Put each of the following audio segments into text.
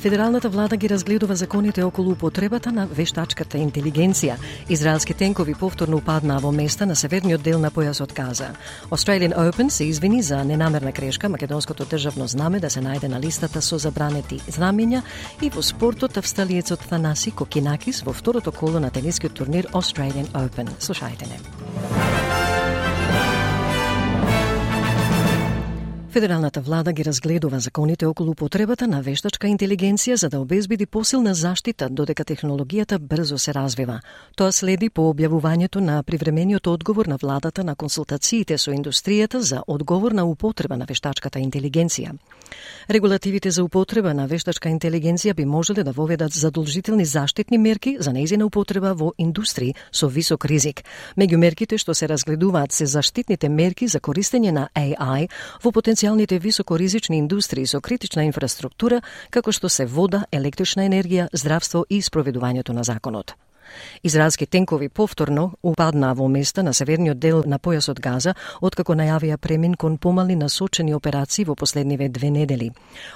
Федералната влада ги разгледува законите околу употребата на вештачката интелигенција. Израелски тенкови повторно упаднаа во места на северниот дел на појасот Каза. Australian Open се извини за ненамерна грешка македонското државно знаме да се најде на листата со забранети знамења и во спортот австралиецот Танаси Кокинакис во второто коло на тенискиот турнир Australian Open. Слушајте не. Федералната влада ги разгледува законите околу потребата на вештачка интелигенција за да обезбеди посилна заштита додека технологијата брзо се развива. Тоа следи по објавувањето на привремениот одговор на владата на консултациите со индустријата за одговор на употреба на вештачката интелигенција. Регулативите за употреба на вештачка интелигенција би можеле да воведат задолжителни заштитни мерки за нејзина употреба во индустрии со висок ризик. Меѓу мерките што се разгледуваат се заштитните мерки за користење на AI во потенцијалните високоризични индустрии со критична инфраструктура, како што се вода, електрична енергија, здравство и спроведувањето на законот. Израелски тенкови повторно упаднаа во места на северниот дел на појасот Газа, откако најавија премин кон помали насочени операции во последниве две недели.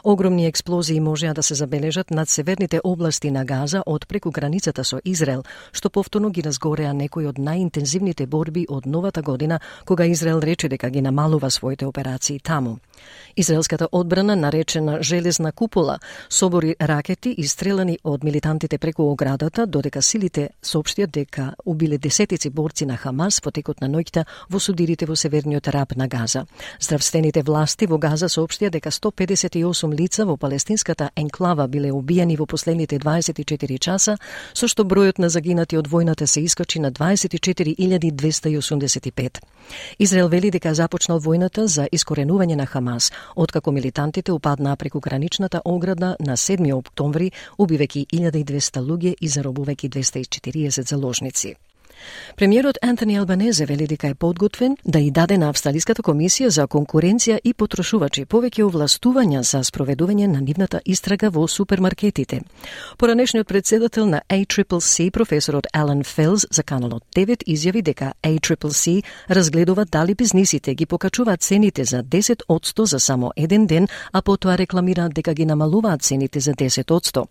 Огромни експлозии можеа да се забележат над северните области на Газа од преку границата со Израел, што повторно ги разгореа некои од најинтензивните борби од новата година, кога Израел рече дека ги намалува своите операции таму. Израелската одбрана, наречена Железна купола, собори ракети истрелани од милитантите преку оградата, додека силите соопштија дека убиле десетици борци на Хамас во текот на ноќта во судирите во северниот раб на Газа. Здравствените власти во Газа соопштија дека 158 лица во палестинската енклава биле убиени во последните 24 часа, со што бројот на загинати од војната се искачи на 24.285. Израел вели дека започнал војната за искоренување на Хамас, откако милитантите упаднаа преку граничната ограда на 7 октомври, убивајќи 1200 луѓе и заробувајќи 240 заложници. Премиерот Антони Албанезе вели дека е подготвен да и даде на Австралиската комисија за конкуренција и потрошувачи повеќе овластувања за спроведување на нивната истрага во супермаркетите. Поранешниот председател на ACCC, професорот Алан Фелз за каналот 9 изјави дека ACCC разгледува дали бизнисите ги покачуваат цените за 10 одсто за само еден ден, а потоа рекламираат дека ги намалуваат цените за 10 одсто.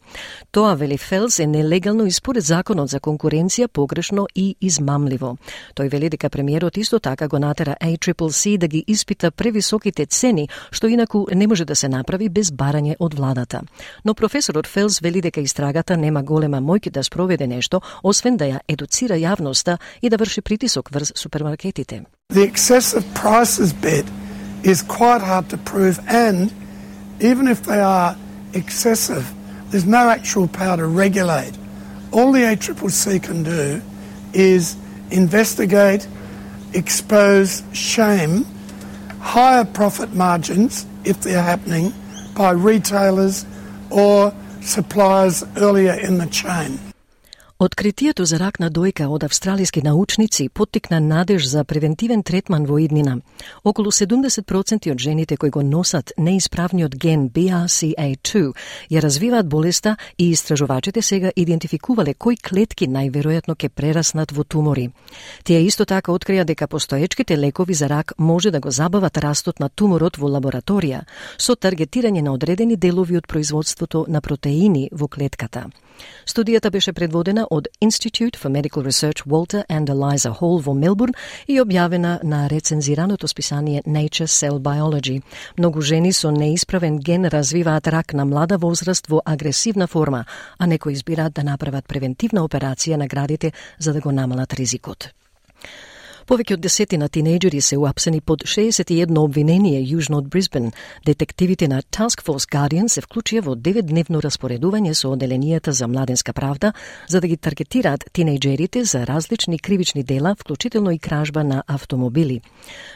Тоа, вели Фелз е нелегално и според законот за конкуренција погрешно и измамливо. Тој вели дека премиерот исто така го натера ACCC да ги испита превисоките цени, што инаку не може да се направи без барање од владата. Но професорот Фелс вели дека истрагата нема голема мојки да спроведе нешто, освен да ја едуцира јавноста и да врши притисок врз супермаркетите. The excessive prices bit is quite hard to prove and even if they are excessive, there's no actual power to regulate. All the ACCC can do is investigate, expose, shame higher profit margins if they're happening by retailers or suppliers earlier in the chain. Откритието за рак на дојка од австралиски научници поттикна надеж за превентивен третман во иднина. Околу 70% од жените кои го носат неисправниот ген BRCA2 ја развиваат болеста и истражувачите сега идентификувале кои клетки најверојатно ќе прераснат во тумори. Тие исто така открија дека постоечките лекови за рак може да го забават растот на туморот во лабораторија со таргетирање на одредени делови од производството на протеини во клетката. Студијата беше предводена од Institute for Medical Research Walter and Eliza Hall во Мелбурн и објавена на рецензираното списание Nature Cell Biology. Многу жени со неисправен ген развиваат рак на млада возраст во агресивна форма, а некои избираат да направат превентивна операција на градите за да го намалат ризикот. Повеќе од десетина тинејџери се уапсени под 61 обвинение јужно од Брисбен. Детективите на Task Force Guardian се вклучија во 9-дневно распоредување со Оделенијата за младенска правда за да ги таргетираат тинејџерите за различни кривични дела, вклучително и кражба на автомобили.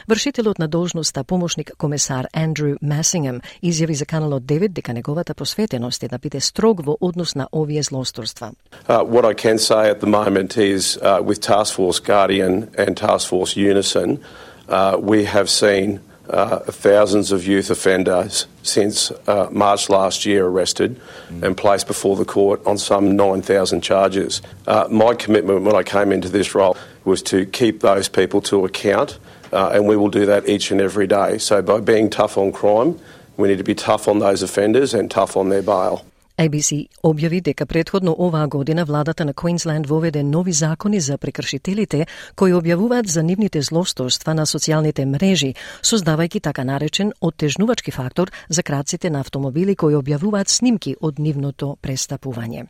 Вршителот на должноста помошник комесар Андрю Масингем изјави за каналот 9 дека неговата посветеност е да биде строг во однос на овие злосторства. Uh, what I can say at the moment is uh, with Task Force Guardian and Task Force Unison, uh, we have seen uh, thousands of youth offenders since uh, March last year arrested mm. and placed before the court on some 9,000 charges. Uh, my commitment when I came into this role was to keep those people to account, uh, and we will do that each and every day. So, by being tough on crime, we need to be tough on those offenders and tough on their bail. ABC објави дека предходно оваа година владата на Квинсленд воведе нови закони за прекршителите кои објавуваат за нивните злосторства на социјалните мрежи, создавајќи така наречен оттежнувачки фактор за крадците на автомобили кои објавуваат снимки од нивното престапување.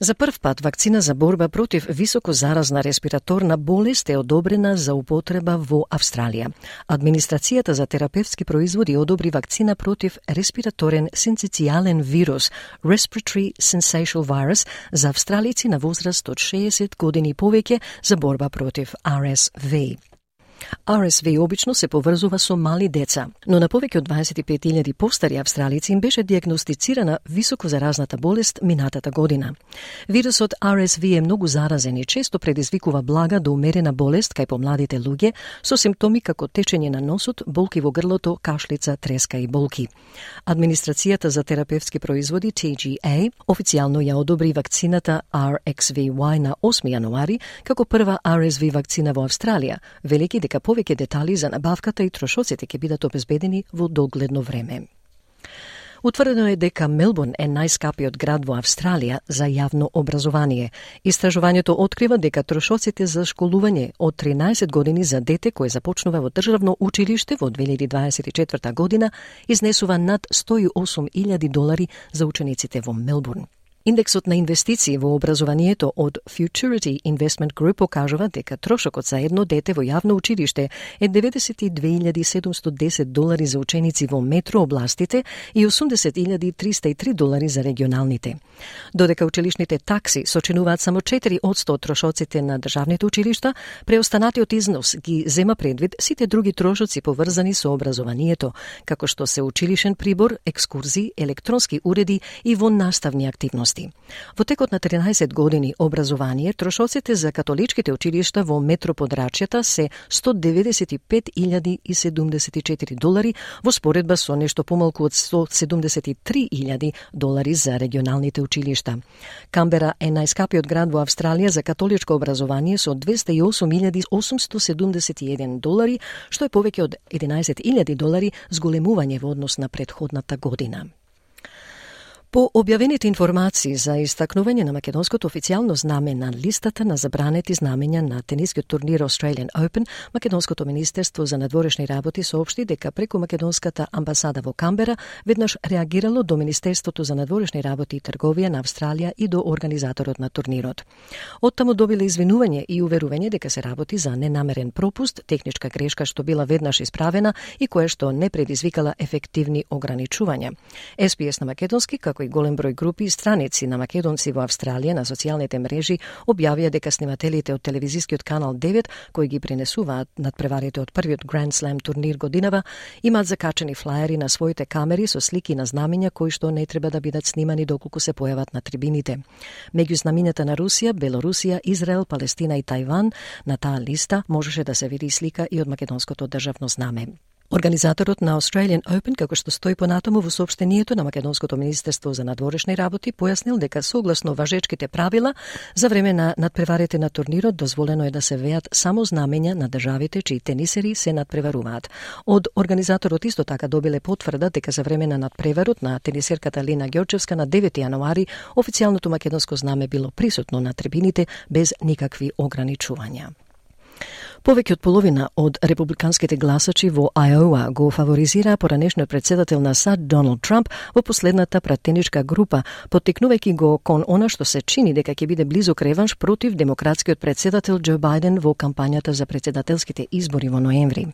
За прв пат вакцина за борба против високо заразна респираторна болест е одобрена за употреба во Австралија. Администрацијата за терапевтски производи одобри вакцина против респираторен синцицијален вирус Respiratory Syncytial Virus за австралици на возраст од 60 години повеќе за борба против RSV. RSV обично се поврзува со мали деца, но на повеќе од 25.000 постари австралици им беше диагностицирана високо заразната болест минатата година. Вирусот RSV е многу заразен и често предизвикува блага до умерена болест кај помладите луѓе со симптоми како течење на носот, болки во грлото, кашлица, треска и болки. Администрацијата за терапевтски производи TGA официјално ја одобри вакцината RXVY на 8 јануари како прва RSV вакцина во Австралија, велики дека повеќе детали за набавката и трошоците ќе бидат обезбедени во догледно време. Утврдено е дека Мелбурн е најскапиот град во Австралија за јавно образование. Истражувањето открива дека трошоците за школување од 13 години за дете кое започнува во државно училиште во 2024 година изнесува над 108.000 долари за учениците во Мелбурн. Индексот на инвестиции во образованието од Futurity Investment Group покажува дека трошокот за едно дете во јавно училиште е 92.710 долари за ученици во метро областите и 80.303 долари за регионалните. Додека училишните такси сочинуваат само 4 од 100 трошоците на државните училишта, преостанатиот износ ги зема предвид сите други трошоци поврзани со образованието, како што се училишен прибор, екскурзии, електронски уреди и во наставни активности области. Во текот на 13 години образование, трошоците за католичките училишта во метроподрачјата се 195.074 долари во споредба со нешто помалку од 173.000 долари за регионалните училишта. Камбера е најскапиот град во Австралија за католичко образование со 208.871 долари, што е повеќе од 11.000 долари зголемување во однос на предходната година. По објавените информации за истакнување на македонското официјално знаме на листата на забранети знамења на тенискиот турнир Australian Open, македонското министерство за надворешни работи соопшти дека преку македонската амбасада во Камбера веднаш реагирало до Министерството за надворешни работи и трговија на Австралија и до организаторот на турнирот. Оттаму добиле извинување и уверување дека се работи за ненамерен пропуст, техничка грешка што била веднаш исправена и која што не предизвикала ефективни ограничувања. СПС на македонски како и голем број групи и страници на македонци во Австралија на социјалните мрежи објавија дека снимателите од телевизискиот канал 9 кои ги пренесуваат над преварите од првиот Grand Slam турнир годинава имаат закачени флаери на своите камери со слики на знамења кои што не треба да бидат снимани доколку се појават на трибините. Меѓу знамињата на Русија, Белорусија, Израел, Палестина и Тајван на таа листа можеше да се види слика и од македонското државно знаме. Организаторот на Australian Open, како што стои понатаму во сообщението на Македонското министерство за надворешни работи, појаснил дека согласно важечките правила, за време на надпреварите на турнирот дозволено е да се веат само знамења на државите чии тенисери се надпреваруваат. Од организаторот исто така добиле потврда дека за време на надпреварот на тенисерката Лина Ѓорчевска на 9 јануари официјалното македонско знаме било присутно на трибините без никакви ограничувања. Повеќе од половина од републиканските гласачи во Ајоа го фаворизира поранешниот председател на САД Доналд Трамп во последната пратеничка група, поттикнувајќи го кон она што се чини дека ќе биде близок реванш против демократскиот председател Џо Бајден во кампањата за председателските избори во ноември.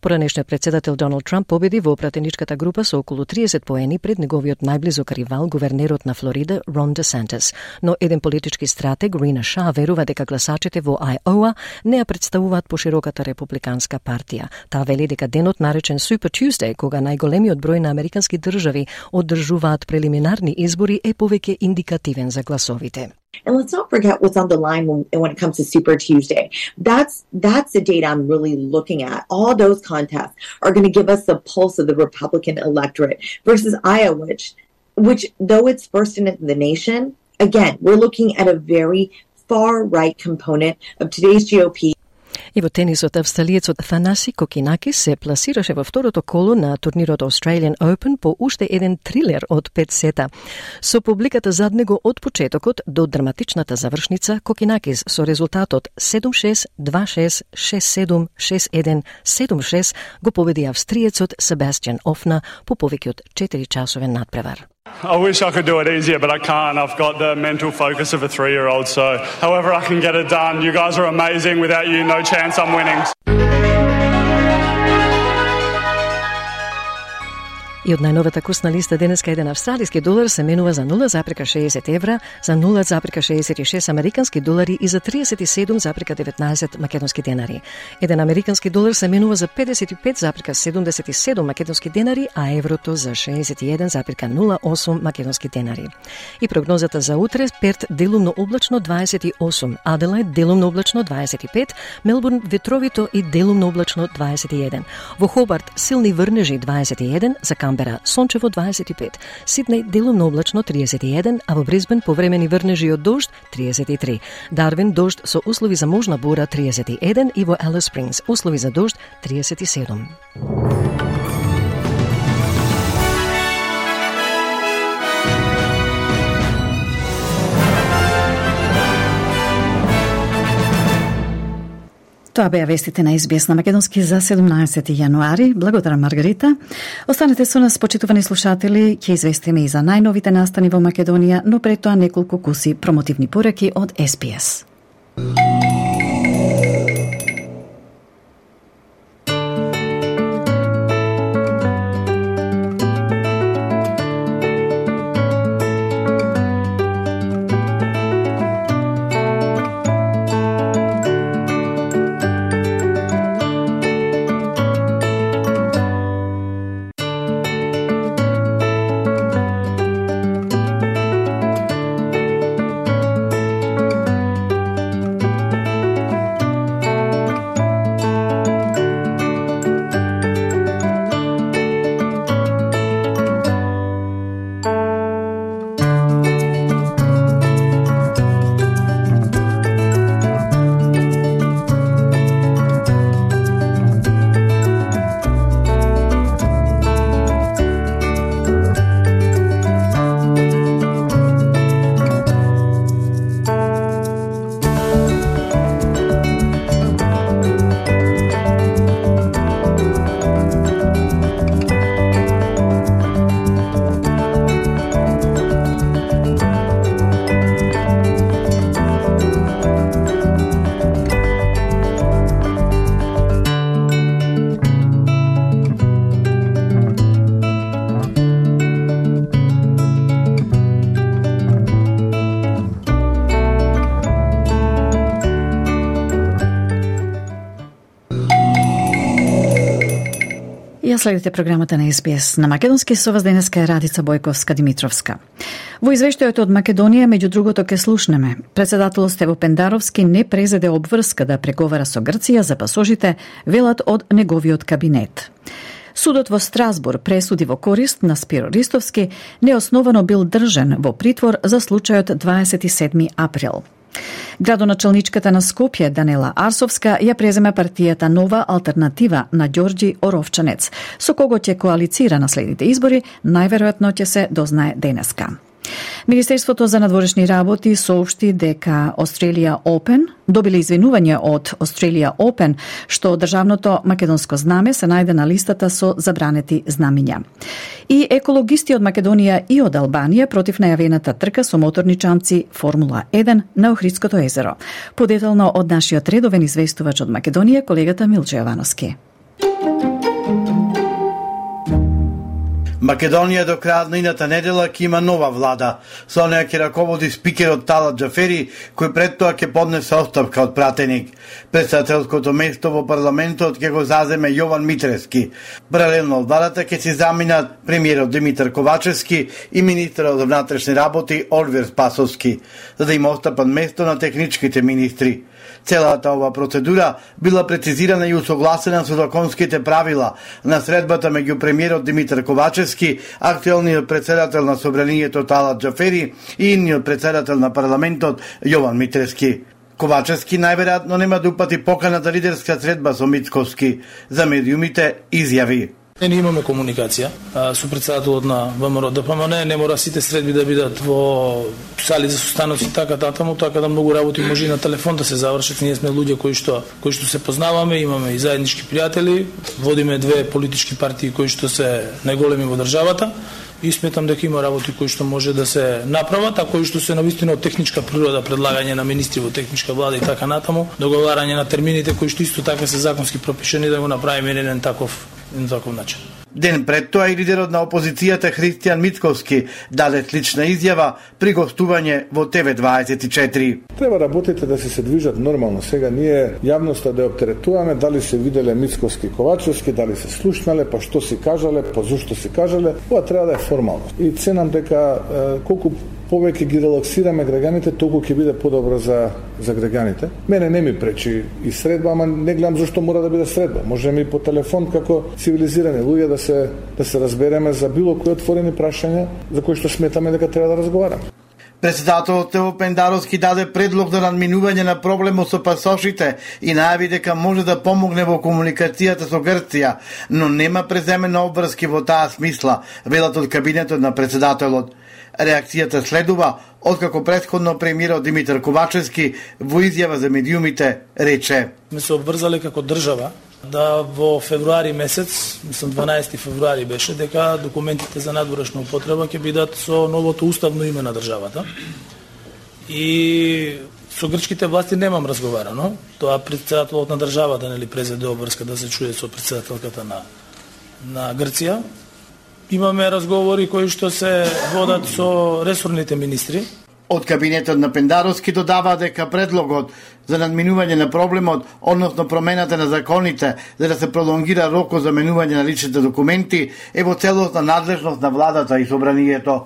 Поранешниот председател Доналд Трамп победи во пратеничката група со околу 30 поени пред неговиот најблизок ривал, гувернерот на Флорида, Рон Десантес. Но еден политички стратег, Рина Ша, верува дека гласачите во Айоа не ја представуваат пошироката републиканска партија. Таа вели дека денот наречен Super Tuesday, кога најголемиот број на американски држави одржуваат прелиминарни избори, е повеќе индикативен за гласовите. And let's not forget what's on the line when, when, it comes to Super Tuesday. That's that's the data I'm really looking at. All those contests are going to give us the pulse of the Republican electorate versus Iowa, which which though it's first in the nation, again, we're looking at a very far right component of today's GOP И во тенисот австралиецот Фанаси Кокинаки се пласираше во второто коло на турнирот Australian Open по уште еден трилер од пет сета. Со публиката зад него од почетокот до драматичната завршница Кокинакис со резултатот 7-6, 2-6, 6-7, 6-1, 7-6 го победи австриецот Себастиан Офна по повеќе од 4 часовен надпревар. I wish I could do it easier, but I can't. I've got the mental focus of a three year old, so however I can get it done. You guys are amazing. Without you, no chance I'm winning. И од најновата курсна листа денеска еден австралиски долар се менува за 0,60 евра, за 0,66 американски долари и за 37,19 македонски денари. Еден американски долар се менува за 55,77 македонски денари, а еврото за 61,08 македонски денари. И прогнозата за утре Перт делумно облачно 28, Аделајд делумно облачно 25, Мелбурн ветровито и делумно облачно 21. Во Хобарт силни врнежи 21, за Камбер Камбера сончево 25, Сиднеј делумно облачно 31, а во Брисбен повремени врнежи од дожд 33. Дарвин дожд со услови за можна бура 31 и во Алис Спрингс услови за дожд 37. Тоа беа вестите на Избес на Македонски за 17 јануари. Благодарам Маргарита. Останете со нас, почитувани слушатели, ќе известиме и за најновите настани во Македонија, но пред тоа неколку куси промотивни пораки од СПС. СБС. следите програмата на СПС на Македонски со вас денеска е Радица Бојковска Димитровска. Во извештајот од Македонија, меѓу другото ке слушнеме, председателот Стево Пендаровски не презеде обврска да преговара со Грција за пасожите, велат од неговиот кабинет. Судот во Страсбур пресуди во корист на Спиро Ристовски, неосновано бил држен во притвор за случајот 27 април. Градоначалничката на Скопје Данела Арсовска ја преземе партијата Нова алтернатива на Ѓорѓи Оровчанец, со кого ќе коалицира на следните избори, најверојатно ќе се дознае денеска. Министерството за надворешни работи соопшти дека Australia Open добиле извинување од Australia Open што државното македонско знаме се најде на листата со забранети знамиња. И екологисти од Македонија и од Албанија против најавената трка со моторни чамци Формула 1 на Охридското езеро. Подетално од нашиот редовен известувач од Македонија, колегата Милче Јовановски. Македонија до крајот на ината недела ќе има нова влада. Со неја ќе раководи спикерот Талат Джафери, кој пред тоа ќе поднесе оставка од пратеник. Председателското место во парламентот ќе го заземе Јован Митрески. Паралелно од владата ќе се заминат премиерот Димитар Ковачевски и министерот за внатрешни работи Олвер Спасовски, за да има остапат место на техничките министри. Целата ова процедура била прецизирана и усогласена со законските правила на средбата меѓу премиерот Димитар Ковачевски, актуелниот председател на Собранието Талат Джафери и иниот председател на парламентот Јован Митрески. Ковачевски најверојатно нема да упати покана за лидерска средба со Мицковски. За медиумите изјави. Не имаме комуникација а, со председателот на ВМРО ДПМН, не мора сите средби да бидат во сали за состаноци така да, татаму, така да многу работи може и на телефон да се завршат. Ние сме луѓе кои што кои што се познаваме, имаме и заеднички пријатели, водиме две политички партии кои што се најголеми во државата и сметам дека има работи кои што може да се направат, а кои што се навистина од техничка природа, предлагање на министри во техничка влада и така натаму, договарање на термините кои што исто така се законски пропишени да го направиме еден таков на таков начин. Ден пред тоа и лидерот на опозицијата Христијан Мицковски даде слична изјава при гостување во ТВ24. Треба работите да се се движат нормално. Сега ние јавноста да оптеретуваме дали се виделе Мицковски Ковачевски, дали се слушнале, па што си кажале, па зошто си кажале. Ова треба да е формално. И ценам дека колку повеќе ги релаксираме граѓаните, толку ќе биде подобро за за граѓаните. Мене не ми пречи и средба, ама не гледам зашто мора да биде средба. Може ми по телефон како цивилизирани луѓе да се да се разбереме за било кои отворени прашања за кои што сметаме дека треба да разговараме. Председателот Тео Пендаровски даде предлог за надминување на проблемот со пасошите и најави дека може да помогне во комуникацијата со Грција, но нема преземена обврски во таа смисла, велат од кабинетот на председателот. Реакцијата следува откако предходно премиерот Димитар Ковачевски во изјава за медиумите рече: Ме се обврзале како држава да во февруари месец, мислам 12 февруари беше, дека документите за надворешна употреба ќе бидат со новото уставно име на државата. И со грчките власти немам разговарано. Тоа председателот на државата нели презеде обврска да се чуе со председателката на на Грција имаме разговори кои што се водат со ресорните министри. Од кабинетот на Пендаровски додава дека предлогот за надминување на проблемот, односно промената на законите за да се пролонгира рокот за менување на личните документи, е во целосна надлежност на владата и собранието.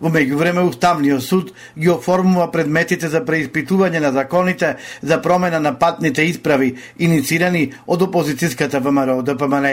Во меѓувреме Уставниот суд ги оформува предметите за преиспитување на законите за промена на патните исправи, иницирани од опозицијската ВМРО ДПМН.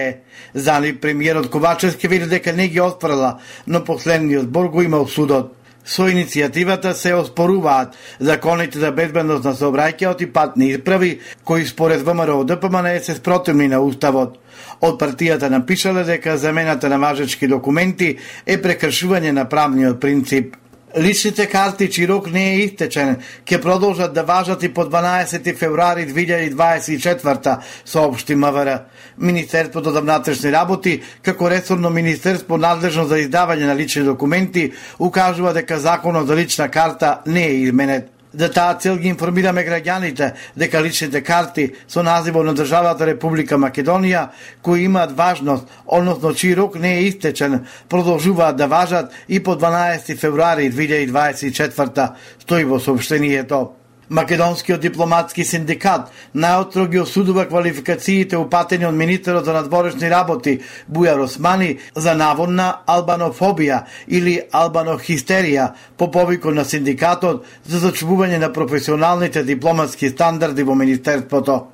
Зали премиерот Ковачевски вели дека не ги отфрла, но последниот збор го имал судот. Со иницијативата се оспоруваат законите за безбедност на сообраќајот и патни исправи, кои според ВМРО ДПМН се спротивни на Уставот. Од партијата напишале дека замената на важечки документи е прекршување на правниот принцип. Личните карти Чирок не е истечен, ќе продолжат да важат и по 12 февруари 2024 соопшти МВР. Министерството за внатрешни работи, како ресурно министерство надлежно за издавање на лични документи, укажува дека законот за лична карта не е изменет. За таа цел ги информираме граѓаните дека личните карти со називот на државата Република Македонија, кои имаат важност, односно чиј рок не е истечен, продолжуваат да важат и по 12 февруари 2024 стои во сообщението. Македонскиот дипломатски синдикат најотро ги осудува квалификациите упатени од министерот за надворешни работи Бујар Османи за наводна албанофобија или албанохистерија по повикот на синдикатот за зачувување на професионалните дипломатски стандарди во министерството.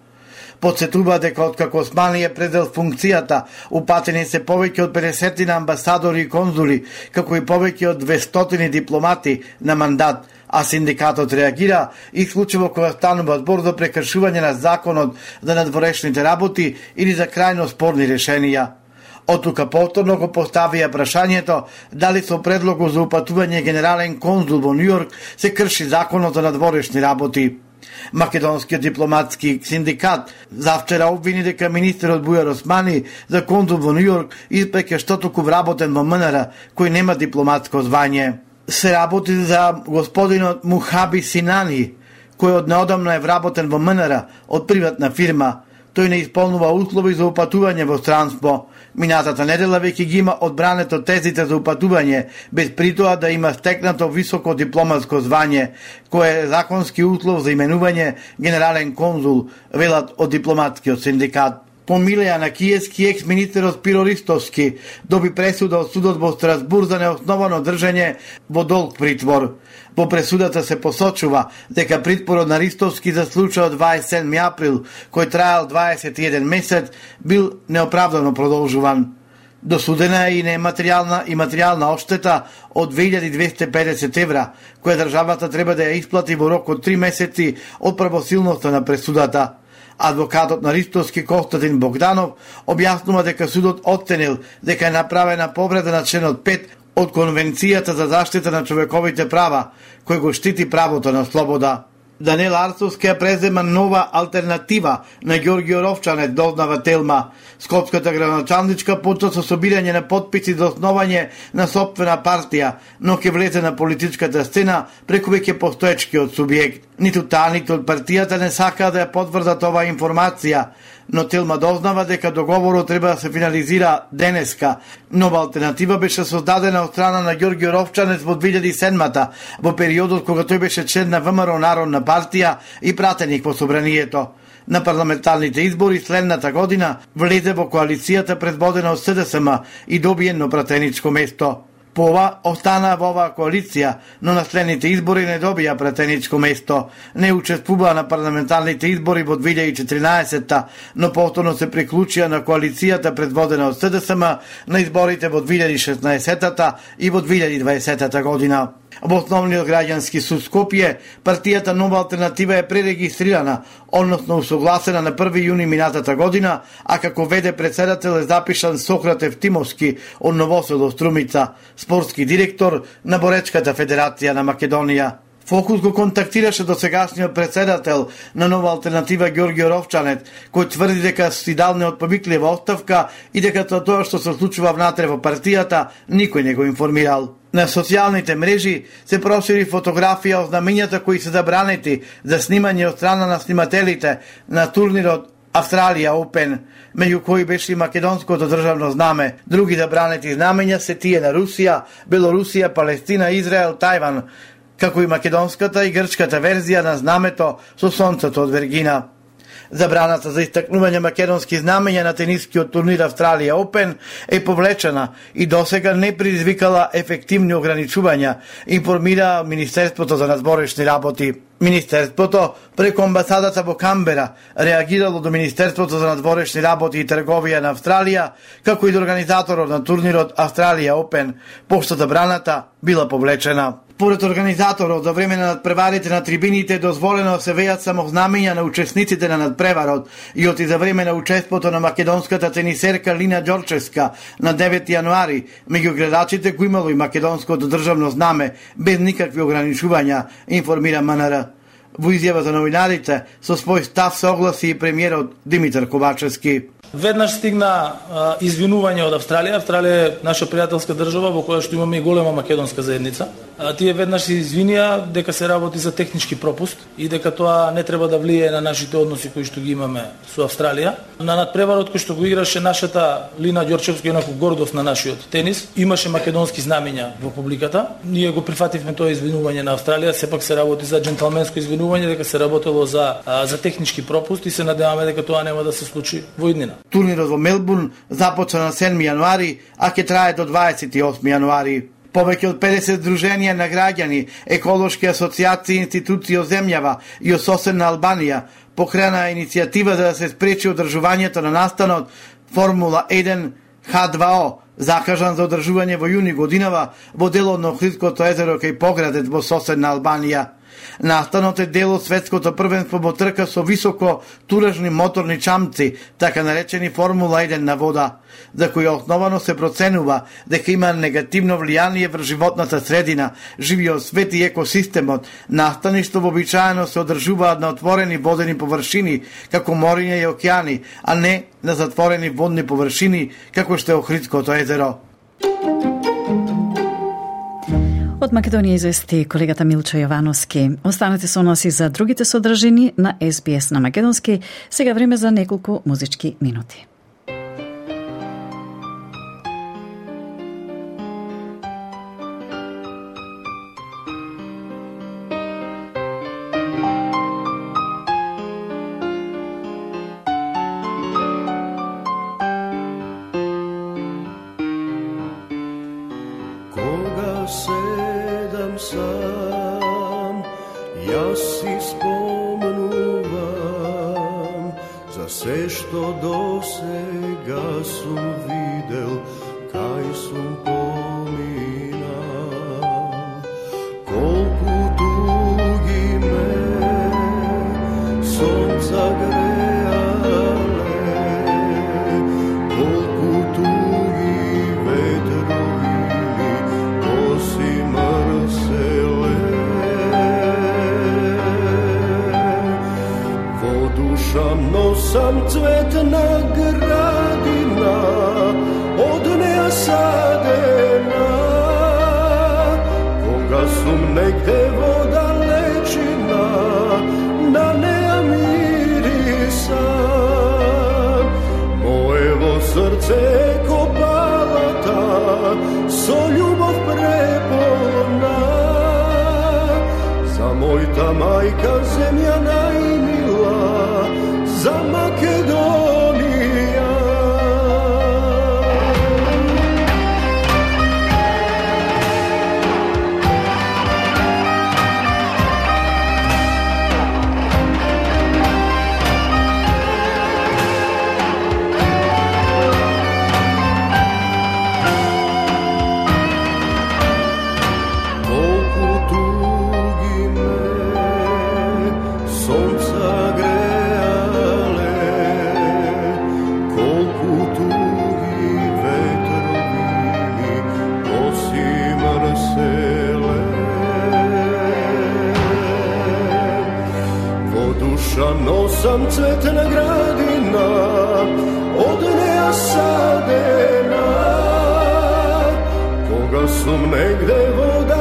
Подсетува дека откако Османи е предел функцијата, упатени се повеќе од 50 амбасадори и конзули, како и повеќе од 200 дипломати на мандат – а синдикатот реагира и случајно кога станува збор за прекршување на законот за надворешните работи или за крајно спорни решенија. Од тука повторно го поставија прашањето дали со предлогот за упатување генерален конзул во Нью-Йорк се крши законот за надворешни работи. Македонскиот дипломатски синдикат завчера обвини дека министерот Бујар Османи за конзул во Нью-Йорк испеќе што току вработен во МНР кој нема дипломатско звање се работи за господинот Мухаби Синани, кој од неодамно е вработен во МНР од приватна фирма. тој не исполнува услови за упатување во странство. Минатата недела веќе ги има одбрането тезите за упатување, без притоа да има стекнато високо дипломатско звање, кое е законски услов за именување генерален конзул, велат од дипломатскиот синдикат помилеја на Киевски екс министер од Ристовски доби пресуда од судот во Страсбур за неосновано држање во долг притвор. Во пресудата се посочува дека притворот на Ристовски за случајот 27 април, кој траел 21 месец, бил неоправдано продолжуван. Досудена е и нематеријална и материјална оштета од 2250 евра, која државата треба да ја исплати во рок од 3 месеци од правосилноста на пресудата. Адвокатот на Ристовски Константин Богданов објаснува дека судот оценил дека е направена повреда на членот 5 од Конвенцијата за заштита на човековите права, кој го штити правото на слобода. Данел Арсовски ја презема нова алтернатива на Ѓорѓио Ровчанет, дознава Телма. Скопската граначалничка почна со собирање на подписи за основање на собствена партија, но ќе влезе на политичката сцена преку веќе постоечкиот субјект. Ниту таа, ниту партијата не сака да ја потврдат оваа информација, но Телма дознава дека договорот треба да се финализира денеска. Нова алтернатива беше создадена од страна на Ѓорѓио Ровчанец во 2007-та, во периодот кога тој беше член на ВМРО Народна партија и пратеник во собранието. На парламентарните избори следната година влезе во коалицијата предводена од СДСМ и добиено пратеничко место. По ова остана во оваа коалиција, но на следните избори не добија претеничко место. Не учествува на парламентарните избори во 2014-та, но повторно се приклучија на коалицијата предводена од СДСМ на изборите во 2016-та и во 2020-та година. Во основниот граѓански суд Скопје, партијата Нова алтернатива е пререгистрирана, односно усогласена на 1 јуни минатата година, а како веде председател е запишан Сократ Евтимовски од Новосело Струмица, спортски директор на Боречката федерација на Македонија. Фокус го контактираше до сегашниот председател на нова алтернатива Ѓорѓио Ровчанет, кој тврди дека си дал неотповиклива оставка и дека тоа што се случува внатре во партијата никој не го информирал. На социјалните мрежи се прошири фотографија од знамењата кои се забранети за снимање од страна на снимателите на турнирот Австралија Опен, меѓу кои беше и македонското државно знаме. Други забранети знамења се тие на Русија, Белорусија, Палестина, Израел, Тајван, како и македонската и грчката верзија на знамето со сонцето од Вергина. Забраната за истакнување македонски знамења на тенискиот турнир Австралија Опен е повлечена и досега не предизвикала ефективни ограничувања, информира Министерството за надборешни работи. Министерството, преку амбасадата во Камбера, реагирало до Министерството за надворешни работи и трговија на Австралија, како и до организаторот на турнирот Австралија Опен, пошто забраната била повлечена. Според организаторот, за време на надпреварите на трибините е дозволено да се вејат само знамења на учесниците на надпреварот и оти за време на учеството на македонската тенисерка Лина Ѓорчевска на 9 јануари, меѓу гледачите го имало и македонското државно знаме, без никакви ограничувања, информира МНР. Во изјава за новинарите, со свој став се огласи и премиерот Димитар Ковачевски. Веднаш стигна а, извинување од Австралија. Австралија е наша пријателска држава во која што имаме и голема македонска заедница. Тие веднаш се извинија дека се работи за технички пропуст и дека тоа не треба да влие на нашите односи кои што ги имаме со Австралија. На надпреварот кој што го играше нашата Лина Ѓорчевска, еднакво гордост на нашиот тенис, имаше македонски знамења во публиката. Ние го прифативме тоа извинување на Австралија, сепак се работи за джентлменско извинување дека се работело за за технички пропуст и се надеваме дека тоа нема да се случи во иднина. Турнирот во Мелбурн започна на 7 јануари, а ќе трае до 28 јануари. Повеќе од 50 друженија на граѓани, еколошки асоциации и институции од земјава и од соседна Албанија покрена иницијатива за да се спречи одржувањето на настанот Формула 1 H2O, закажан за одржување во јуни годинава во делот на Охридското езеро кај поградец во соседна Албанија. Настанот е дел од светското првенство во трка со високо туражни моторни чамци, така наречени Формула 1 на вода, за која основано се проценува дека има негативно влијание врз животната средина, живиот свет и екосистемот. Настаништо вообичаено се одржуваат на отворени водени површини, како мориња и океани, а не на затворени водни површини, како што е Охридското езеро. Од Македонија извести колегата Милчо Јовановски. Останете со нас и за другите содржини на SBS на Македонски. Сега време за неколку музички минути. Но сам цвета на градина Од неа садена Кога сум негде во далечина На неа мирисам Моево срце е копалата Со љубов преполна За мојта мајка земја најми no. samcetna gradina od neasadena, koga su negde voda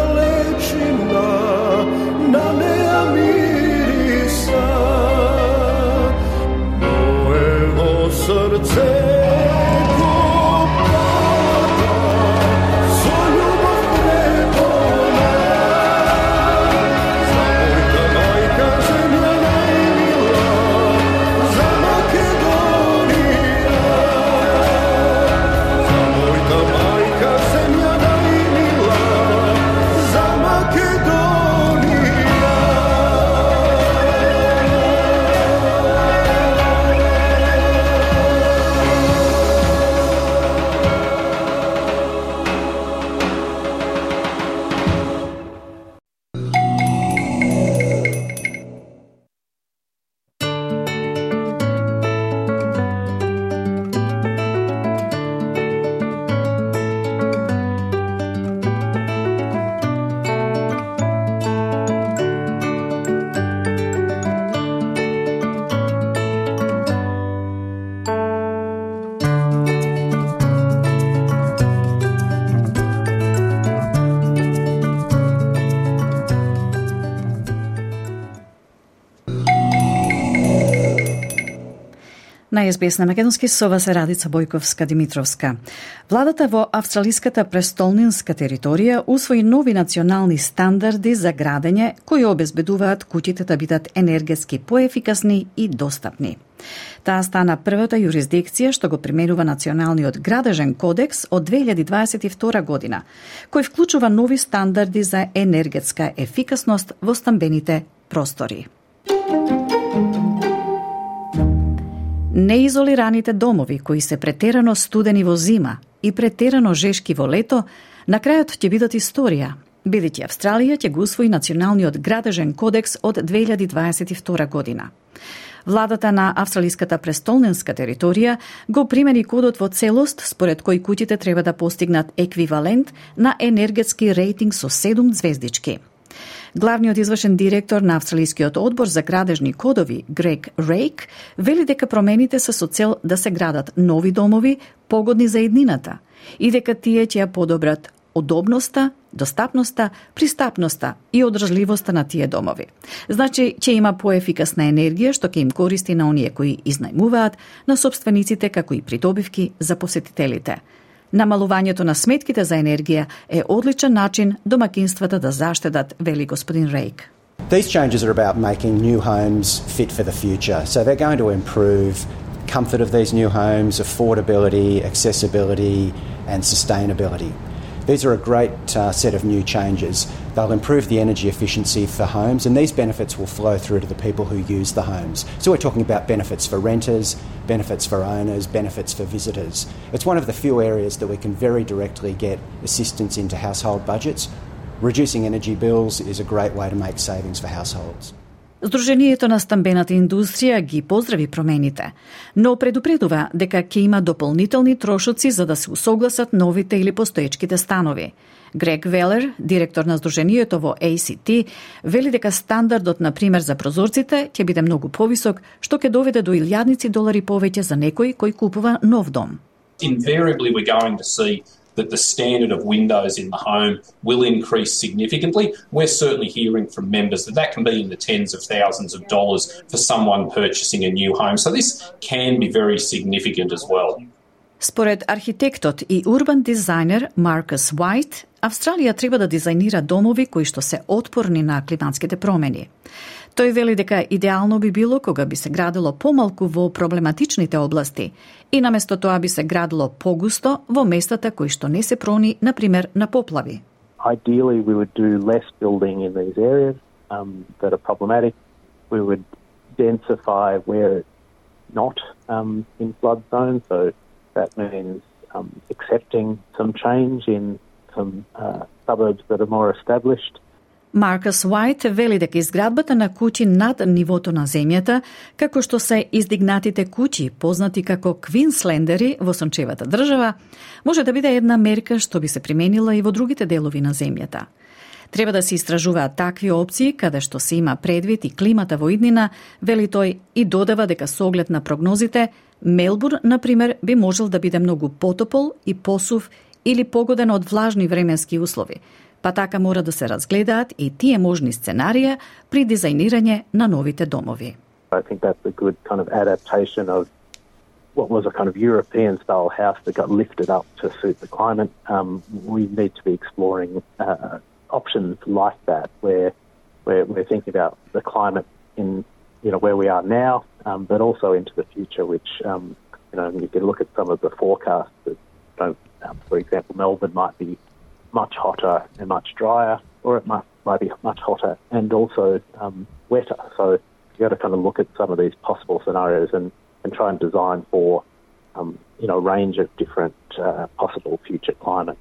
СБС на Македонски со вас е Радица Бојковска Димитровска. Владата во австралиската престолнинска територија усвои нови национални стандарди за градење кои обезбедуваат куќите да бидат енергетски поефикасни и достапни. Таа стана првата јурисдикција што го применува Националниот градежен кодекс од 2022 година, кој вклучува нови стандарди за енергетска ефикасност во стамбените простори. Неизолираните домови кои се претерано студени во зима и претерано жешки во лето, на крајот ќе бидат историја, бидејќи Австралија ќе го усвои националниот градежен кодекс од 2022 година. Владата на австралиската престолненска територија го примени кодот во целост според кој куќите треба да постигнат еквивалент на енергетски рейтинг со 7 звездички. Главниот извршен директор на Австралискиот одбор за градежни кодови, Грег Рейк, вели дека промените се со цел да се градат нови домови погодни за еднината и дека тие ќе ја подобрат удобноста, достапноста, пристапноста и одржливоста на тие домови. Значи, ќе има поефикасна енергија што ќе им користи на оние кои изнајмуваат, на собствениците како и придобивки за посетителите. Намалувањето на сметките за енергија е одличен начин домакинствата да заштедат, вели господин Рейк. These changes are about making new homes fit for the future. So they're going to improve comfort of these new homes, affordability, accessibility, and sustainability. These are a great uh, set of new changes. They'll improve the energy efficiency for homes, and these benefits will flow through to the people who use the homes. So, we're talking about benefits for renters, benefits for owners, benefits for visitors. It's one of the few areas that we can very directly get assistance into household budgets. Reducing energy bills is a great way to make savings for households. Здружението на стамбената индустрија ги поздрави промените, но предупредува дека ќе има дополнителни трошоци за да се усогласат новите или постоечките станови. Грег Велер, директор на Здружението во ACT, вели дека стандардот, на пример, за прозорците ќе биде многу повисок, што ќе доведе до илјадници долари повеќе за некој кој купува нов дом. Invariably we're going to see that the standard of windows in the home will increase significantly. We're certainly hearing from members that that can be in the tens of thousands of dollars for someone purchasing a new home. So this can be very significant as well. Според архитектот и урбан дизајнер Маркус Уайт, Австралија треба да дизајнира домови кои што се отпорни на климатските промени. Тој вели дека идеално би било кога би се градило помалку во проблематичните области и наместо тоа би се градило погусто во местата кои што не се прони, например, на поплави. Ideally, we would do less building in these areas um, that are problematic. We would densify where it's not um, in flood zones. so that means um, accepting some change in some uh, suburbs that are more established Маркус Уайт вели дека изградбата на куќи над нивото на земјата, како што се издигнатите куќи, познати како Квинслендери во сончевата држава, може да биде една мерка што би се применила и во другите делови на земјата. Треба да се истражуваат такви опции каде што се има предвид и климата во иднина, вели тој и додава дека со оглед на прогнозите, Мелбурн, на пример, би можел да биде многу потопол и посув или погоден од влажни временски услови, па така мора да се разгледаат и тие можни сценарија при дизајнирање на новите домови. I think that's a good kind of adaptation of what was a kind of European style house that got lifted up to suit the climate. Um, we need to be exploring uh, options like that where we're, we're thinking about the climate in you know where we are now, um, but also into the future. Which um, you know you can look at some of the forecasts. That, um, for example, Melbourne might be much hotter and much drier, or it might, might be much hotter and also um, wetter. So you've got to kind of look at some of these possible scenarios and, and try and design for um, you know a range of different uh, possible future climates.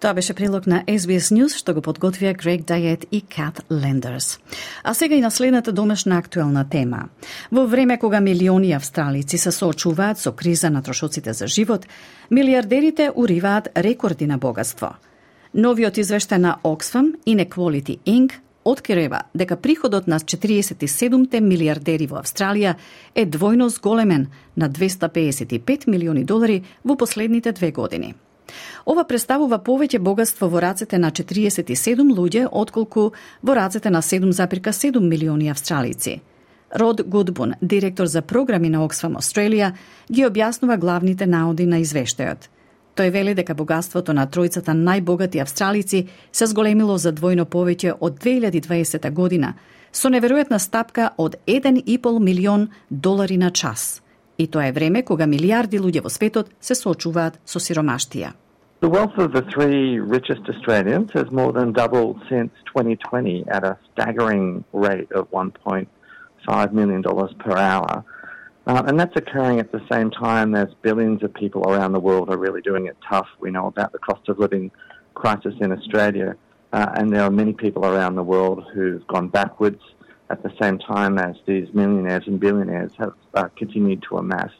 Тоа беше прилог на SBS News што го подготвија Грег Дайет и Кат Лендерс. А сега и на следната домашна актуелна тема. Во време кога милиони австралици се соочуваат со криза на трошоците за живот, милиардерите уриваат рекорди на богатство. Новиот извештај на Oxfam Inequality Inc. открива дека приходот на 47 милиардери во Австралија е двојно зголемен на 255 милиони долари во последните две години. Ова представува повеќе богатство во рацете на 47 луѓе отколку во рацете на 7,7 милиони австралици. Род Гудбун, директор за програми на Оксфам Австралија, ги објаснува главните наоди на извештајот. Тој вели дека богатството на тројцата најбогати австралици се зголемило за двојно повеќе од 2020 година, со неверојатна стапка од 1,5 милион долари на час – И тоа е време кога милиарди луѓе во светот се соочуваат со сиромаштија. The wealth of the three richest Australians has more than doubled since 2020 at a staggering rate of $1.5 million per hour. Uh, and that's occurring at the same time as billions of people around the world are really doing it tough. We know about the cost of living crisis in Australia, uh, and there are many people around the world who've gone backwards at the same time as these millionaires and billionaires have uh, continued to amass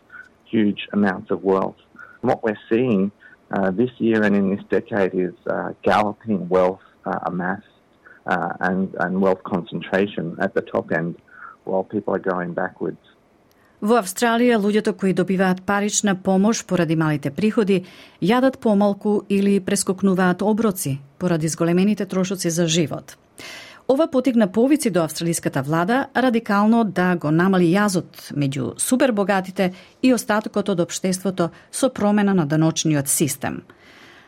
huge amounts of wealth. And what we're seeing uh, this year and in this decade is uh, galloping wealth uh, amassed uh, and, and wealth concentration at the top end while people are going backwards. Во Австралија, луѓето кои добиваат парична помош поради малите приходи, јадат помалку или прескокнуваат оброци поради зголемените трошоци за живот. Ова потигна повици до австралиската влада радикално да го намали јазот меѓу супербогатите и остатокот од обштеството со промена на даночниот систем.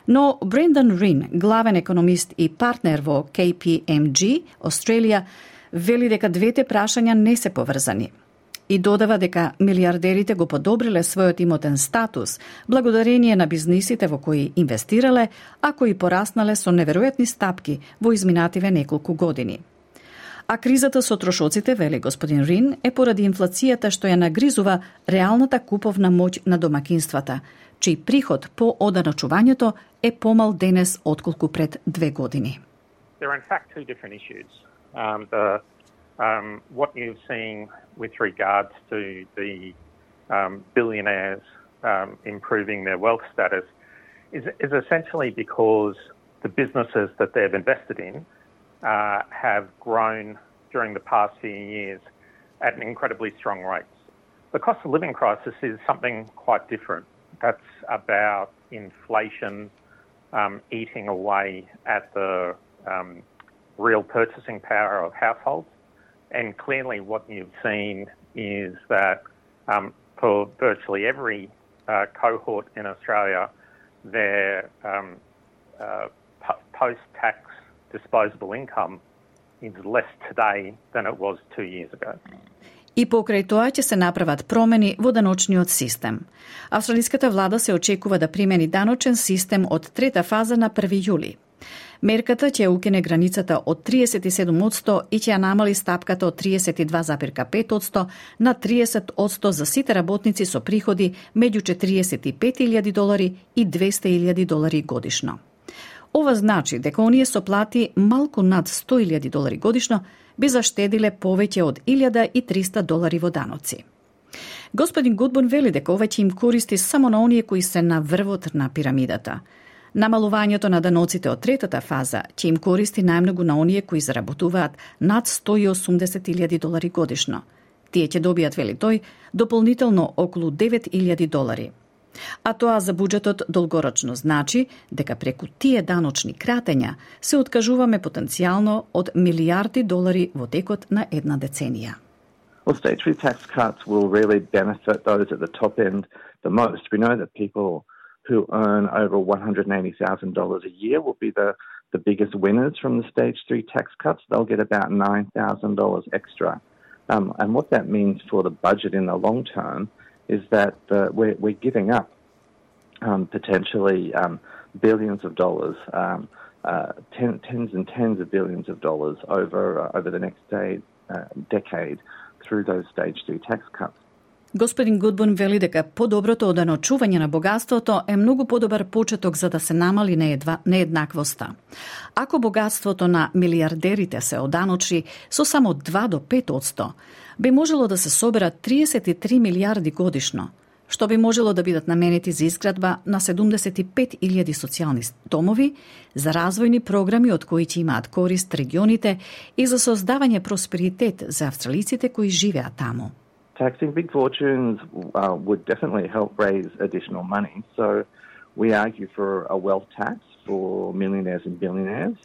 Но Брендан Рин, главен економист и партнер во KPMG, Австралија, вели дека двете прашања не се поврзани – и додава дека милиардерите го подобриле својот имотен статус благодарение на бизнисите во кои инвестирале, а кои пораснале со неверојатни стапки во изминативе неколку години. А кризата со трошоците, вели господин Рин, е поради инфлацијата што ја нагризува реалната куповна моќ на домакинствата, чиј приход по оданочувањето е помал денес отколку пред две години. There are in fact two different issues. Um, the um, what you've seen with regards to the um, billionaires um, improving their wealth status is, is essentially because the businesses that they've invested in uh, have grown during the past few years at an incredibly strong rates. The cost of living crisis is something quite different. That's about inflation um, eating away at the um, real purchasing power of households and clearly, what you've seen is that um, for virtually every uh, cohort in Australia, their um, uh, post tax disposable income is less today than it was two years ago. И покрај тоа ќе се направат промени во даночниот систем. Австралиската влада се очекува да примени даночен систем од трета фаза на 1 јули. Мерката ќе укине границата од 37% и ќе ја намали стапката од 32,5% на 30% за сите работници со приходи меѓу 45.000 долари и 200.000 долари годишно. Ова значи дека оние со плати малку над 100.000 долари годишно би заштедиле повеќе од 1.300 долари во даноци. Господин Гудбун вели дека ова ќе им користи само на оние кои се на врвот на пирамидата – Намалувањето на даноците од третата фаза ќе им користи најмногу на оние кои заработуваат над 180.000 долари годишно. Тие ќе добијат, вели тој, дополнително околу 9.000 долари. А тоа за буџетот долгорочно значи дека преку тие даночни кратења се откажуваме потенцијално од милиарди долари во текот на една деценија. Well, state tax cuts will really benefit those at the top end the most. We know that people who earn over $180,000 a year will be the, the biggest winners from the stage three tax cuts. They'll get about $9,000 extra. Um, and what that means for the budget in the long term is that uh, we're, we're giving up um, potentially um, billions of dollars, um, uh, ten, tens and tens of billions of dollars over uh, over the next day, uh, decade through those stage three tax cuts. Господин Гудбун вели дека подоброто оданочување на богатството е многу подобар почеток за да се намали нееднаквоста. Ако богатството на милиардерите се оданочи со само 2 до 5 би можело да се собера 33 милиарди годишно, што би можело да бидат наменети за изградба на 75.000 социјални домови, за развојни програми од кои ќе имаат корист регионите и за создавање просперитет за австралиците кои живеат таму. Taxing big fortunes uh, would definitely help raise additional money. So we argue for a wealth tax for millionaires and billionaires.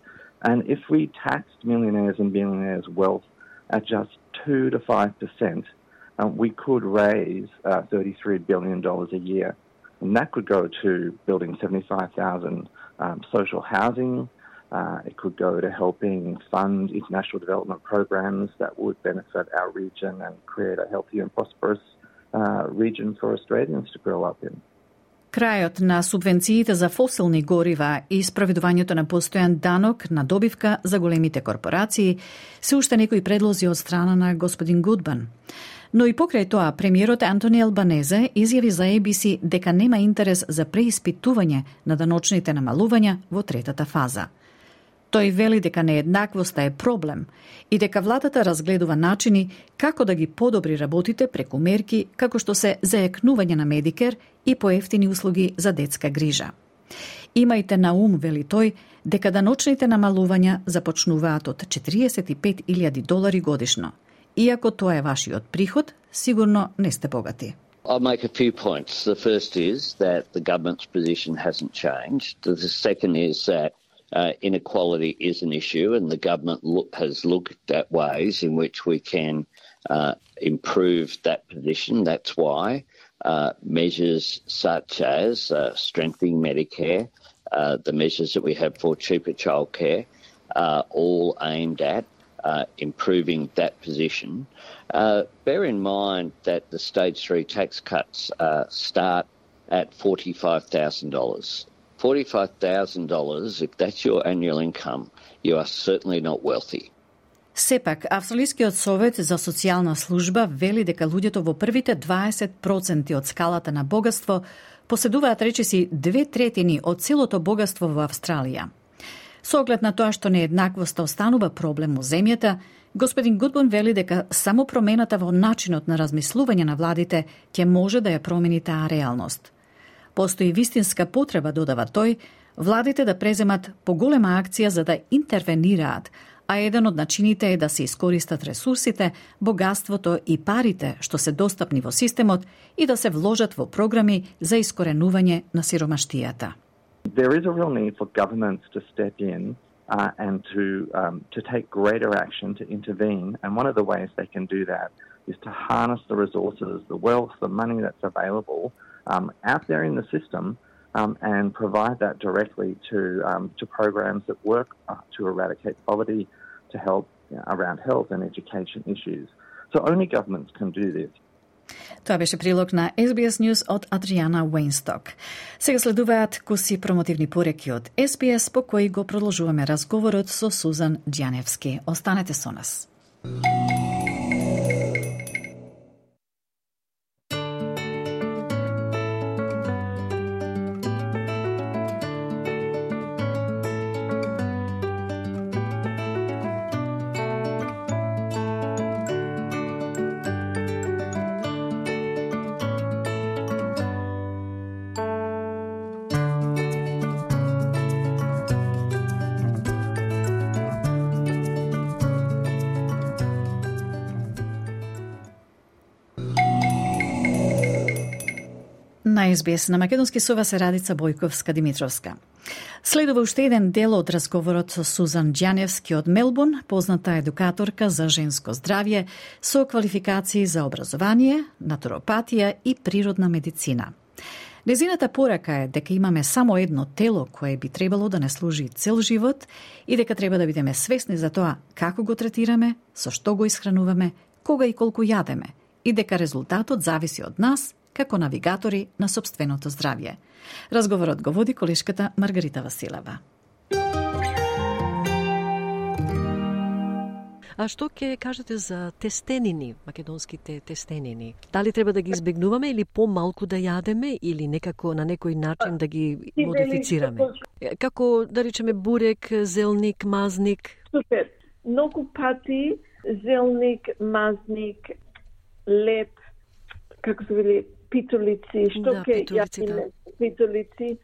And if we taxed millionaires and billionaires' wealth at just 2 to 5%, um, we could raise uh, $33 billion a year. And that could go to building 75,000 um, social housing uh, it could go to helping fund international development programs that would benefit our region and create a healthy and prosperous uh, region for Australians to grow up in. Крајот на субвенциите за фосилни горива и справедувањето на постојан данок на добивка за големите корпорации се уште некои предлози од страна на господин Гудбан. Но и покрај тоа, премиерот Антони Албанезе изјави за ABC дека нема интерес за преиспитување на даночните намалувања во третата фаза – Тој вели дека нееднаквоста е проблем и дека владата разгледува начини како да ги подобри работите преку мерки како што се заекнување на Медикер и поевтини услуги за детска грижа. Имајте на ум, вели тој, дека даночните намалувања започнуваат од 45.000 долари годишно. Иако тоа е вашиот приход, сигурно не сте богати. I'll make a few points. The first is that the government's position hasn't changed. The second is that uh, inequality is an issue, and the government look, has looked at ways in which we can uh, improve that position. That's why uh, measures such as uh, strengthening Medicare, uh, the measures that we have for cheaper childcare, are all aimed at uh, improving that position. Uh, bear in mind that the stage three tax cuts uh, start at $45,000. $45,000, if that's your annual income, you are certainly not wealthy. Сепак, Австралискиот совет за социјална служба вели дека луѓето во првите 20% од скалата на богатство поседуваат речиси две третини од целото богатство во Австралија. Со оглед на тоа што нееднаквоста останува проблем во земјата, господин Гудбон вели дека само промената во начинот на размислување на владите ќе може да ја промени таа реалност. Постои вистинска потреба, додава тој, владите да преземат поголема акција за да интервенираат, а еден од начините е да се искористат ресурсите, богатството и парите што се достапни во системот и да се вложат во програми за искоренување на сиромаштијата. there is a real need for governments to step in uh, and to um, to take greater action to intervene. And one of the ways they can do that is to harness the resources, the wealth, the money that's available um, out there in the system, um, and provide that directly to um, to programs that work uh, to eradicate poverty, to help you know, around health and education issues. So only governments can do this. Тоа беше прилог на SBS News од Адриана Уейнсток. Сега следуваат куси промотивни пореки од SBS по кои го продолжуваме разговорот со Сузан Ѓаневски. Останете со нас. SBS СБС на Македонски сова се Радица Бојковска Димитровска. Следува уште еден дел од разговорот со Сузан Ѓаневски од Мелбурн, позната едукаторка за женско здравје со квалификации за образование, натуропатија и природна медицина. Незината порака е дека имаме само едно тело кое би требало да не служи цел живот и дека треба да бидеме свесни за тоа како го третираме, со што го исхрануваме, кога и колку јадеме и дека резултатот зависи од нас како навигатори на собственото здравје. Разговорот го води колешката Маргарита Василева. А што ќе кажете за тестенини, македонските тестенини? Дали треба да ги избегнуваме или помалку да јадеме или некако на некој начин да ги модифицираме? Како да речеме бурек, зелник, мазник? Супер. Многу пати зелник, мазник, леп, како се вели, питолици, што Да, питолици, јадиме да. питолици,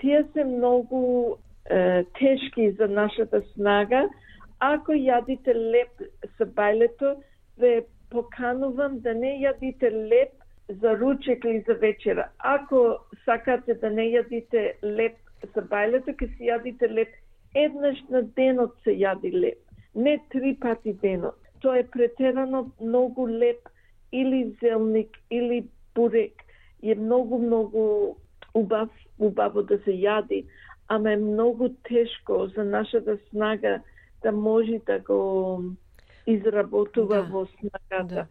тие се многу е, тешки за нашата снага. Ако јадите леп со бајлето, ве поканувам да не јадите леп за ручек или за вечера. Ако сакате да не јадите леп со бајлето, ќе си јадите леп еднаш на денот се јади леп, не три пати денот. Тоа е претерано многу леп или зелник или бурек е многу многу убав убаво да се јади, ама е многу тешко за нашата снага да може да го изработува Да. во снагата. Да.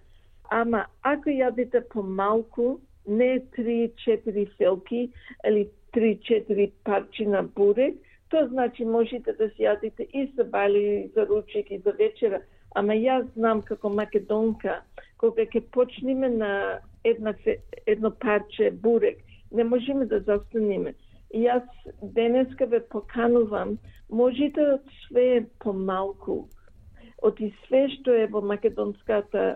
Ама ако јадите помалку, не 3-4 фелки или 3-4 парчи на бурек, тоа значи можете да си јадите и со бали, и за ручек, и за вечера. Ама јас знам како македонка, кога ќе почнеме на една, едно парче бурек, не можеме да застанеме. Јас денеска ве поканувам, можете од све помалку, од и све што е во македонската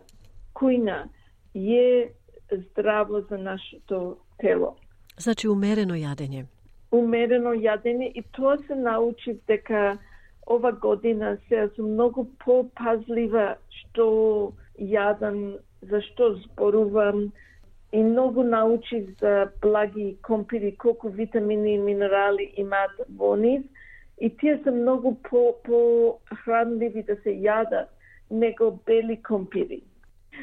кујна, е здраво за нашето тело. Значи умерено јадење. Умерено јадење и тоа се научив дека ова година се сум многу попазлива што јадам зашто зборувам и многу научив за благи компири, колку витамини и минерали имаат во нив и тие се многу по, по хранливи да се јадат него бели компири.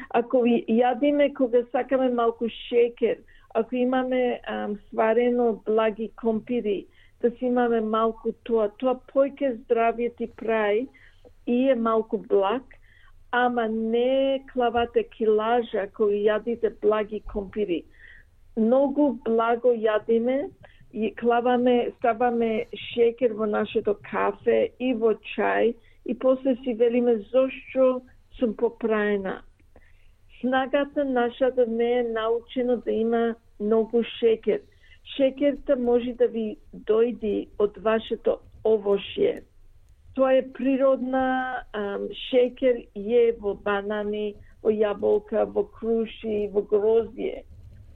Ако јадиме кога сакаме малку шекер, ако имаме ам, сварено благи компири, да си имаме малку тоа, тоа појке здравје ти прај и е малку благ, ама не клавате килажа кои јадите благи компири. Многу благо јадиме и клаваме, ставаме шекер во нашето кафе и во чај и после си велиме зошто сум попраена. Снагата нашата не е научено да има многу шекер. Шекерта може да ви дојди од вашето овошје Тоа е природна, um, шекер е во банани, во јаболка, во круши, во гроздје.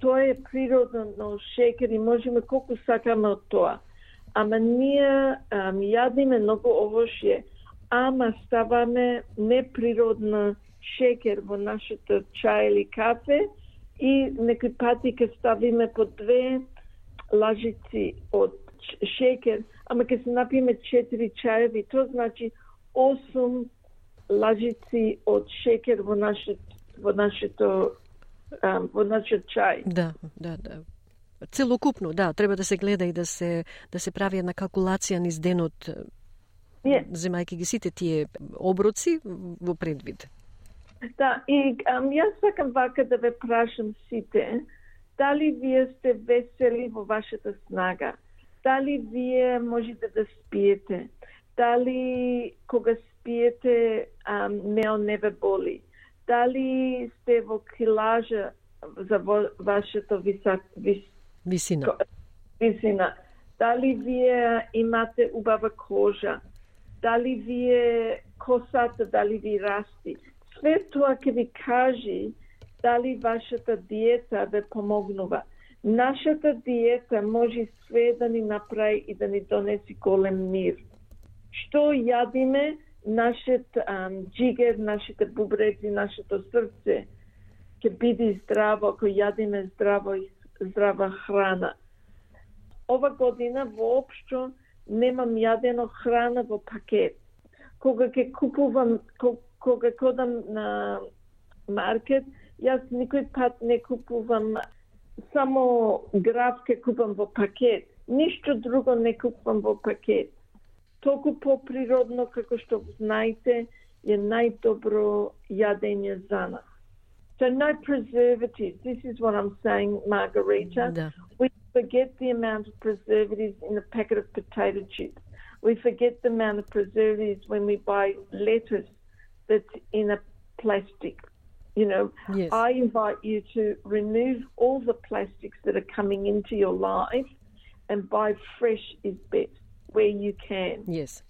Тоа е природно шекер и можеме колку сакаме од тоа. Ама ние um, јадиме многу овошје, ама ставаме неприродна шекер во нашата чај или кафе и некои пати ке ставиме по две лажици од шекер, ама ке се напиме 4 чаеви, тоа значи 8 лажици од шекер во нашето во нашето во нашиот чај. Да, да, да. Целокупно, да, треба да се гледа и да се да се прави една калкулација низ денот, yeah. земајќи ги сите тие оброци во предвид. Да, и ам, јас сакам вака да ве прашам сите, дали вие сте весели во вашата снага? Дали вие можете да спиете, дали кога спиете а, мео не ве боли, дали сте во килажа за во, вашето висок, вис, висина. висина, дали вие имате убава кожа, дали вие косата, дали ви расти. Све тоа ќе ви кажи дали вашата диета ве помогнува. Нашата диета може све да ни направи и да ни донеси голем мир. Што јадиме, нашиот джигер, нашите бубрези, нашето срце ќе биде здраво ако јадиме здраво и здрава храна. Ова година воопшто немам јадено храна во пакет. Кога ќе купувам, кога кодам на маркет, јас никој пат не купувам само граф ке купам во пакет. Ништо друго не купам во пакет. Толку поприродно како што знаете е најдобро јадење за нас. So no preservatives. This is what I'm saying, Margarita. Да. We forget the amount of preservatives in a packet of potato chips. We forget the amount of preservatives when we buy lettuce that's in a plastic You know, yes. I invite you to remove all the plastics that are coming into your life and buy fresh is best where you can. Yes.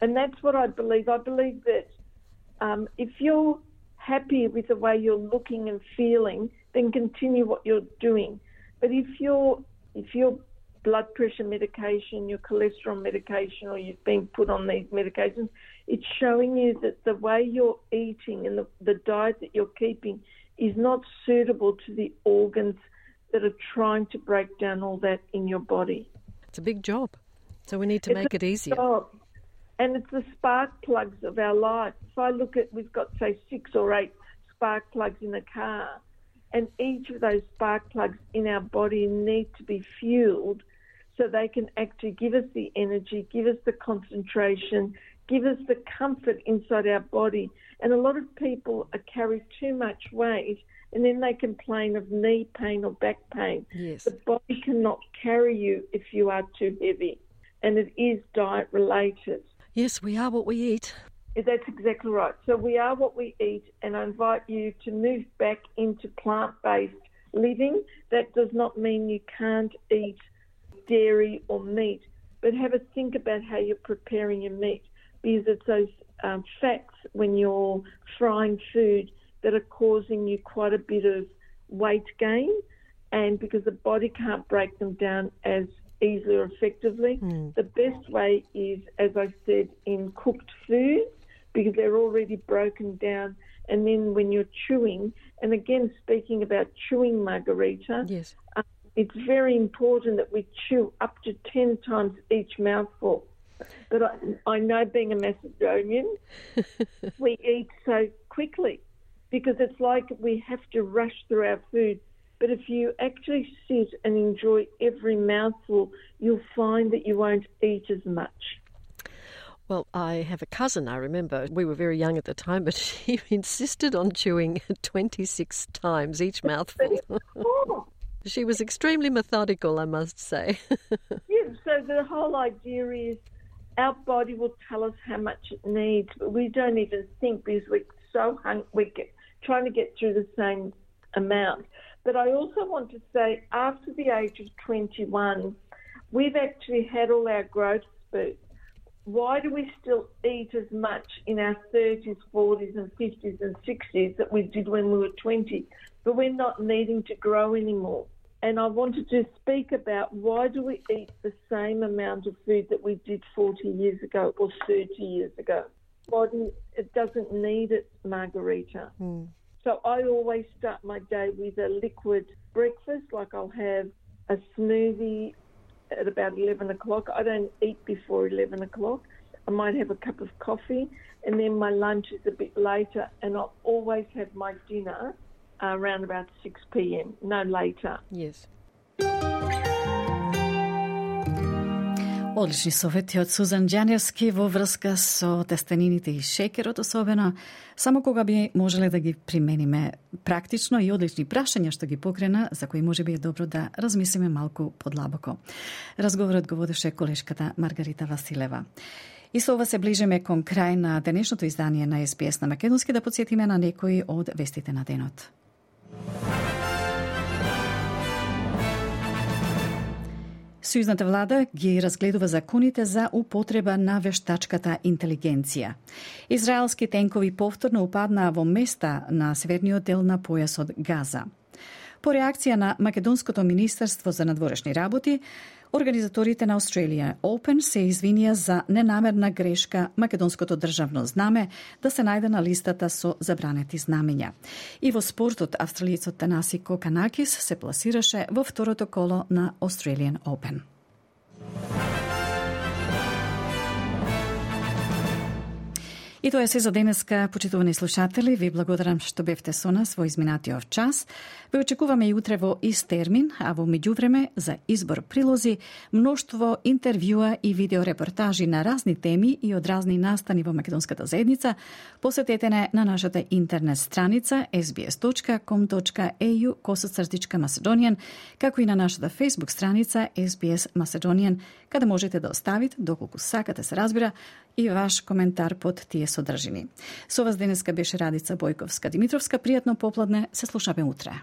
And that's what I believe. I believe that um, if you're happy with the way you're looking and feeling, then continue what you're doing. But if you're if your blood pressure medication, your cholesterol medication, or you've been put on these medications, it's showing you that the way you're eating and the, the diet that you're keeping is not suitable to the organs that are trying to break down all that in your body. It's a big job. So we need to It's make it easier. job. And it's the spark plugs of our life. If I look at, we've got, say, six or eight spark plugs in a car, and each of those spark plugs in our body need to be fueled so they can actually give us the energy, give us the concentration, give us the comfort inside our body. And a lot of people carry too much weight and then they complain of knee pain or back pain. Yes. The body cannot carry you if you are too heavy. And it is diet related. Yes, we are what we eat. That's exactly right. So we are what we eat, and I invite you to move back into plant based living. That does not mean you can't eat dairy or meat, but have a think about how you're preparing your meat because it's those um, fats when you're frying food that are causing you quite a bit of weight gain, and because the body can't break them down as easily or effectively, the best way is, as I said, in cooked food because they're already broken down. And then when you're chewing, And again, speaking about chewing margarita, yes. Uh, it's very important that we chew up to 10 times each mouthful. But I, I know being a Macedonian, we eat so quickly because it's like we have to rush through our food. But if you actually sit and enjoy every mouthful, you'll find that you won't eat as much. Well, I have a cousin, I remember. We were very young at the time, but she insisted on chewing 26 times each mouthful. she was extremely methodical, I must say. yeah, so the whole idea is our body will tell us how much it needs, but we don't even think because we're so hungry, we're trying to get through the same amount. But I also want to say, after the age of 21, we've actually had all our growth spurts. Why do we still eat as much in our 30s, 40s, and 50s and 60s that we did when we were 20? But we're not needing to grow anymore. And I wanted to speak about why do we eat the same amount of food that we did 40 years ago or 30 years ago? Body, it doesn't need it, margarita. Mm. So I always start my day with a liquid breakfast, like I'll have a smoothie at about 11 o'clock. I don't eat before 11 o'clock. I might have a cup of coffee, and then my lunch is a bit later, and I'll always have my dinner Uh, around about 6 p.m., no later. Yes. Одлични совети од Сузан Џанерски во врска со тестенините и шекерот особено, само кога би можеле да ги примениме практично и одлични прашања што ги покрена, за кои може би е добро да размислиме малку подлабоко. Разговорот го водеше колешката Маргарита Василева. И со ова се ближиме кон крај на денешното издание на СПС на Македонски да подсетиме на некои од вестите на денот. Сојузната влада ги разгледува законите за употреба на вештачката интелигенција. Израелски тенкови повторно упаднаа во места на северниот дел на појасот Газа. По реакција на Македонското министерство за надворешни работи, Организаторите на Австралија Open се извинија за ненамерна грешка македонското државно знаме да се најде на листата со забранети знамења. И во спортот австралијецот Танаси Коканакис се пласираше во второто коло на Australian Open. И тоа е се за денеска, почитувани слушатели. Ви благодарам што бевте со нас во изминатиот час. Ве очекуваме и утре во ист термин, а во меѓувреме за избор прилози, мноштво интервјуа и видеорепортажи на разни теми и од разни настани во македонската заедница, посетете не на нашата интернет страница sbs.com.au косацртичка Macedonian, како и на нашата Facebook страница SBS Macedonian, каде можете да оставите, доколку сакате се разбира, и ваш коментар под тие содржини. Со вас денеска беше Радица Бојковска Димитровска. Пријатно попладне, се слушаме утре.